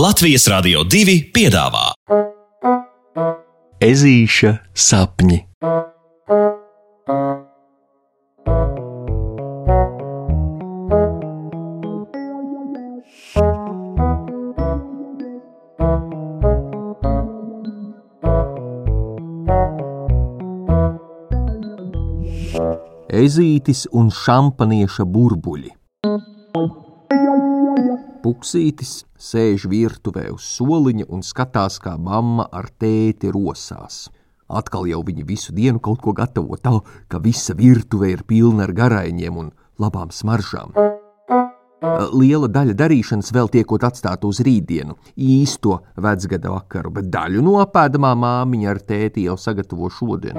Latvijas Rādio 2 piedāvā Ezīša sapņi. Ezītis un šampanieša burbuļi. Puksītis sēž virtuvē uz soliņa un skatās, kā mamma ar tēti rosās. Atkal jau viņi visu dienu kaut ko gatavo tā, ka visa virtuve ir pilna ar garaiņiem un labām smaržām. Liela daļa darīšanas vēl tiekot atstāta uz rītdienu, īsto vecgada vakaru, bet daļu no apēdamā māmiņa ar tēti jau sagatavo šodien.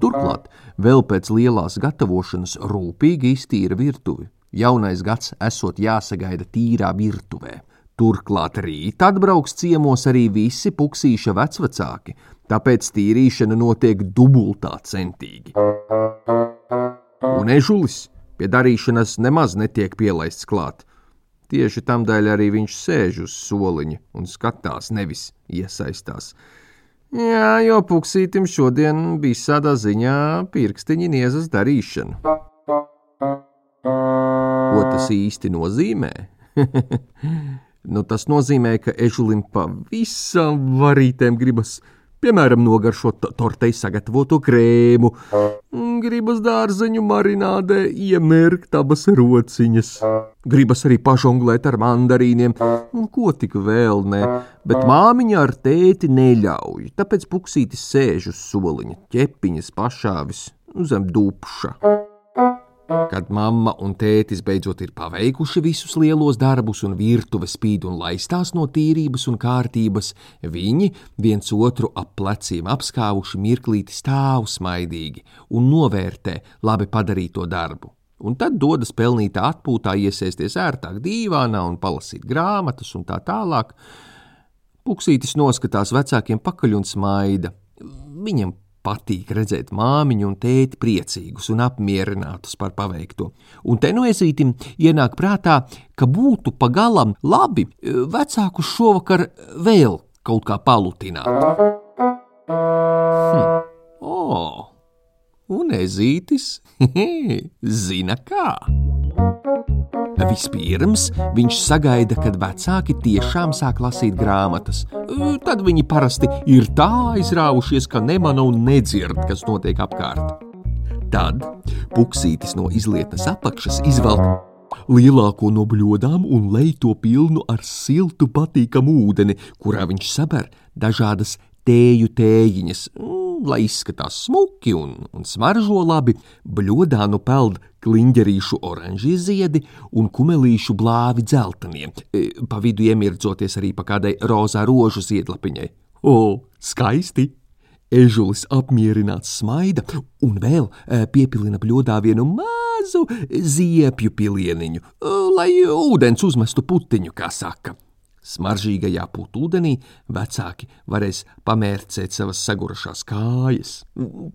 Turklāt, vēl pēc lielās gatavošanas rūpīgi iztīra virtuvi. Jaunais gads esot jāsagaida tīrā virtuvē. Turklāt rīt atbrauks ciemos arī visi puksīša vecvecāki, tāpēc tīrīšana notiek dubultā centīgi. Un ežulis pie darīšanas nemaz netiek pielaists klāt. Tieši tam dēļ arī viņš sēž uz soliņa un skatās, nevis iesaistās. Jā, jo puksītim šodien bija tādā ziņā pirkstiņa niezas darīšana. Ko tas īsti nozīmē? nu, tas nozīmē, ka ežulim pavisam varītēm gribas piemēram, nogaršot tortei sagatavoto krēmu, gribas dārzeņu marinādē iemērkt abas rociņas, gribas arī pažonglēt ar mandarīniem, un ko tik vēl ne, bet māmiņa ar tēti neļauj, tāpēc puksītis sēž uz soliņa, ķepiņas pašāvis zem dupša. Kad mamma un tētis beidzot ir paveikuši visus lielos darbus, un virtuve spīd un laistās no tīrības un kārtības, viņi viens otru ap pleciem apskāvuši mirklīti stāv smaidīgi un novērtē labi padarīto darbu. Un tad dodas pelnītā atpūtā iesēsties ērtāk dīvānā un palasīt grāmatas un tā tālāk. Puksītis noskatās vecākiem pakaļ un smaida. Viņam patīk redzēt māmiņu un tēti priecīgus un apmierinātus par paveikto. Un te no ezītim ienāk prātā, ka būtu pagalam labi e, vecākus šovakar vēl kaut kā palutināt. Hm. Oh, un ezītis zina kā. Vispirms viņš sagaida, kad vecāki tiešām sāk lasīt grāmatas. Tad viņi parasti ir tā aizrāvušies, ka nemana un nedzird, kas notiek apkārt. Tad puksītis no izlietnes apakšas izvelk lielāko no bļodām un lej to pilnu ar siltu, patīkamu ūdeni, kurā viņš saber dažādas tēju tējiņas, lai izskatās smuki un, un smaržo labi, bļodā nu peld kliņģerīšu oranžie ziedi un kumelīšu blāvi dzelteniem, e, pa vidu iemirdzoties arī pa kādai rozā rožu ziedlapiņai. O, skaisti! Ežulis apmierināts smaida un vēl e, piepilina bļodā vienu mazu ziepju pilieniņu, e, lai ūdens uzmestu putiņu, kā saka. Smaržīgajā putūdenī vecāki varēs pamērcēt savas sagurušās kājas.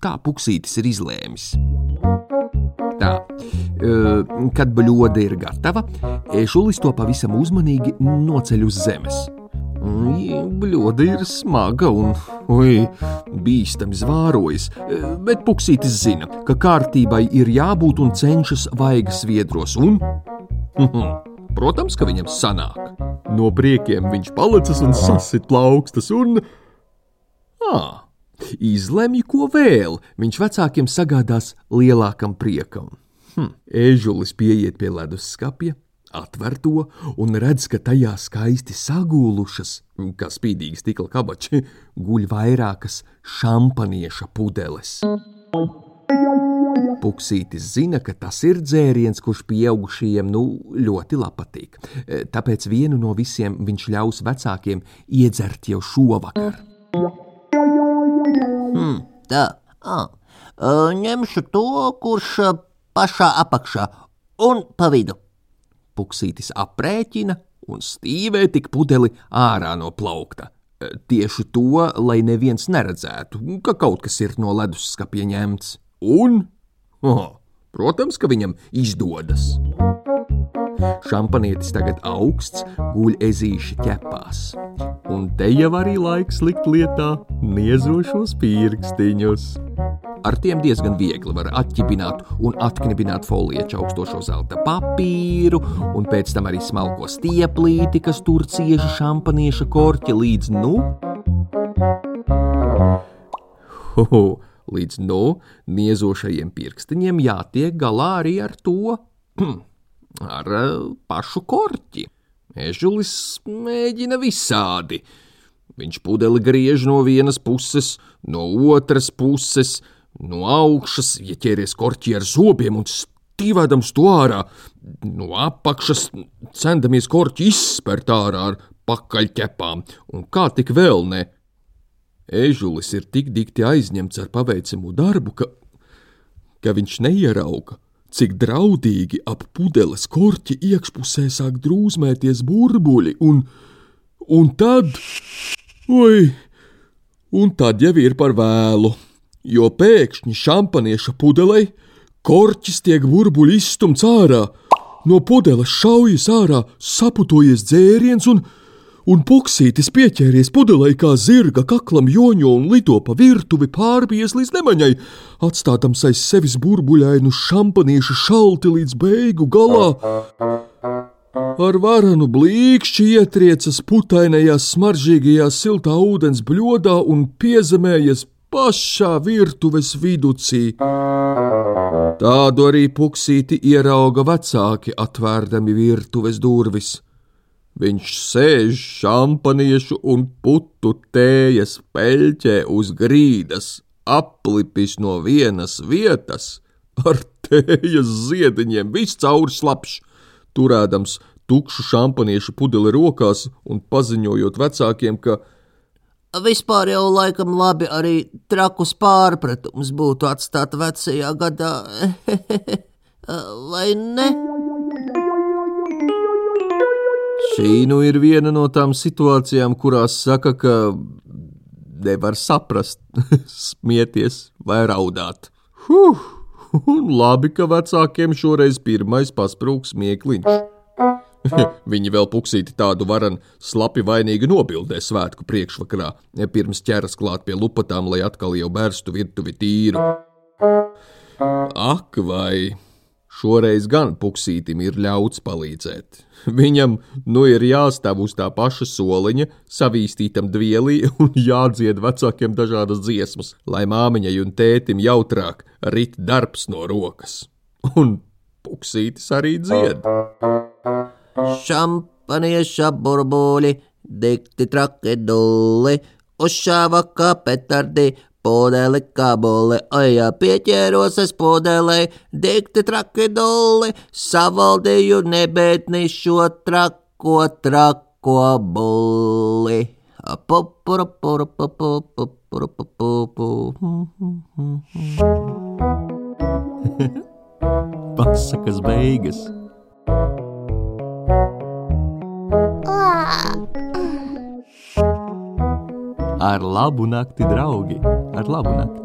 Tā puksītis ir izlēmis. Tā, kad bļoda ir gatava, ešulis to pavisam uzmanīgi noceļ uz zemes. Bļoda ir smaga un oi, bīstami zvārojas, bet puksītis zina, ka kārtībai ir jābūt un cenšas vaigas viedros un... Protams, ka viņam sanāk. No priekiem viņš palicis un sasit plaukstas un. Ah, izlemj, ko vēl viņš vecākiem sagādās lielākam priekam. Hm. Ežulis pieiet pie leduskapja, atver to un redz, ka tajā skaisti sagūlušas, kā spīdīgi stikla kabači, guļ vairākas šampanieša pudeles. Puksītis zina, ka tas ir dzēriens, kurš pieaugušajiem nu ļoti patīk. E, tāpēc vienu no visiem viņš ļaus vecākiem iedzert jau šovakar. Hmm, tā, ah, ņemšu to, kurš pašā apakšā un pa vidu. Puksītis aprēķina un stīvē tik pudeli ārā no plaukta. Tieši to, lai neviens neredzētu, ka kaut kas ir no leduskapja ņemts. Un Oh, protams, ka viņam izdodas. Šampanietis tagad augsts, guļ ezīši ķepās. Un te jau arī laiks likt lietā niezošos pirkstiņus. Ar tiem diezgan viegli var atķibināt un atknibināt folieču augstošo zelta papīru, un pēc tam arī smalko stieplīti, kas tur cieši šampanieša korķi līdz nu. Hoho, līdz nu niezošajiem pirkstiņiem jātiek galā arī ar to, ar pašu korķi. Ežulis mēģina visādi. Viņš pudeli griež no vienas puses, no otras puses, no augšas, ja ķeries korķi ar zobiem un stīvēdams to ārā, no apakšas cendamies korķi izspērt ārā ar pakaļķepām, un kā tik vēl ne. Ežulis ir tik dikti aizņemts ar paveicamo darbu, ka, ka viņš neierauga, cik draudīgi ap pudeles korķi iekšpusē sāk drūzmēties burbuļi, un, un tad, oi, un tad jau ir par vēlu jo pēkšņi šampanieša pudelei korķis tiek burbuļi izstumts ārā, no pudeles šaujas ārā saputojies dzēriens un, un puksītis pieķēries pudelei kā zirga kaklam joņo un lido pa virtuvi pārbies līdz nemaņai, atstādams aiz sevis burbuļainu šampanieša šalti līdz beigu galā. Ar varanu blīkšķi ietriecas putainajā smaržīgajā siltā ūdens bļodā un piezemējies pašā virtuves viducī. Tādu arī puksīti ierauga vecāki, atvērdami virtuves durvis. Viņš sēž šampaniešu un putu tējas peļķē uz grīdas, aplipis no vienas vietas, ar tējas ziediņiem viscaur slapš, turēdams tukšu šampaniešu pudeli rokās un paziņojot vecākiem, ka Vispār jau laikam labi arī trakus pārpratums būtu atstāt vecajā gadā, vai ne? Šī nu ir viena no tām situācijām, kurās saka, ka nevar saprast, smieties vai raudāt. Huh, un labi, ka vecākiem šoreiz pirmais pasprūks smiekliņš. Viņi vēl puksīti tādu varan slapi vainīgi nobildē svētku priekšvakarā, pirms ķeras klāt pie lupatām, lai atkal jau bērstu virtuvi tīru. Ak, vai šoreiz gan puksītim ir ļauts palīdzēt. Viņam nu ir jāstāv uz tā paša soliņa, savīstītam dvielī un jādzied vecākiem dažādas dziesmas, lai māmiņai un tētim jautrāk rit darbs no rokas. Un puksītis arī dzied. Šampanieša burbuļi, dikti traki dulli, uzšāva kā petardi, podeli kā bulli, ojā pieķēros es podelei, dikti traki dulli, savaldīju nebētni šo trako, trako bulli. Pupura, pura, pupura, pupura, pupura. Pasakas beigas. Ar labu nakti, draugi! Ar labu nakti!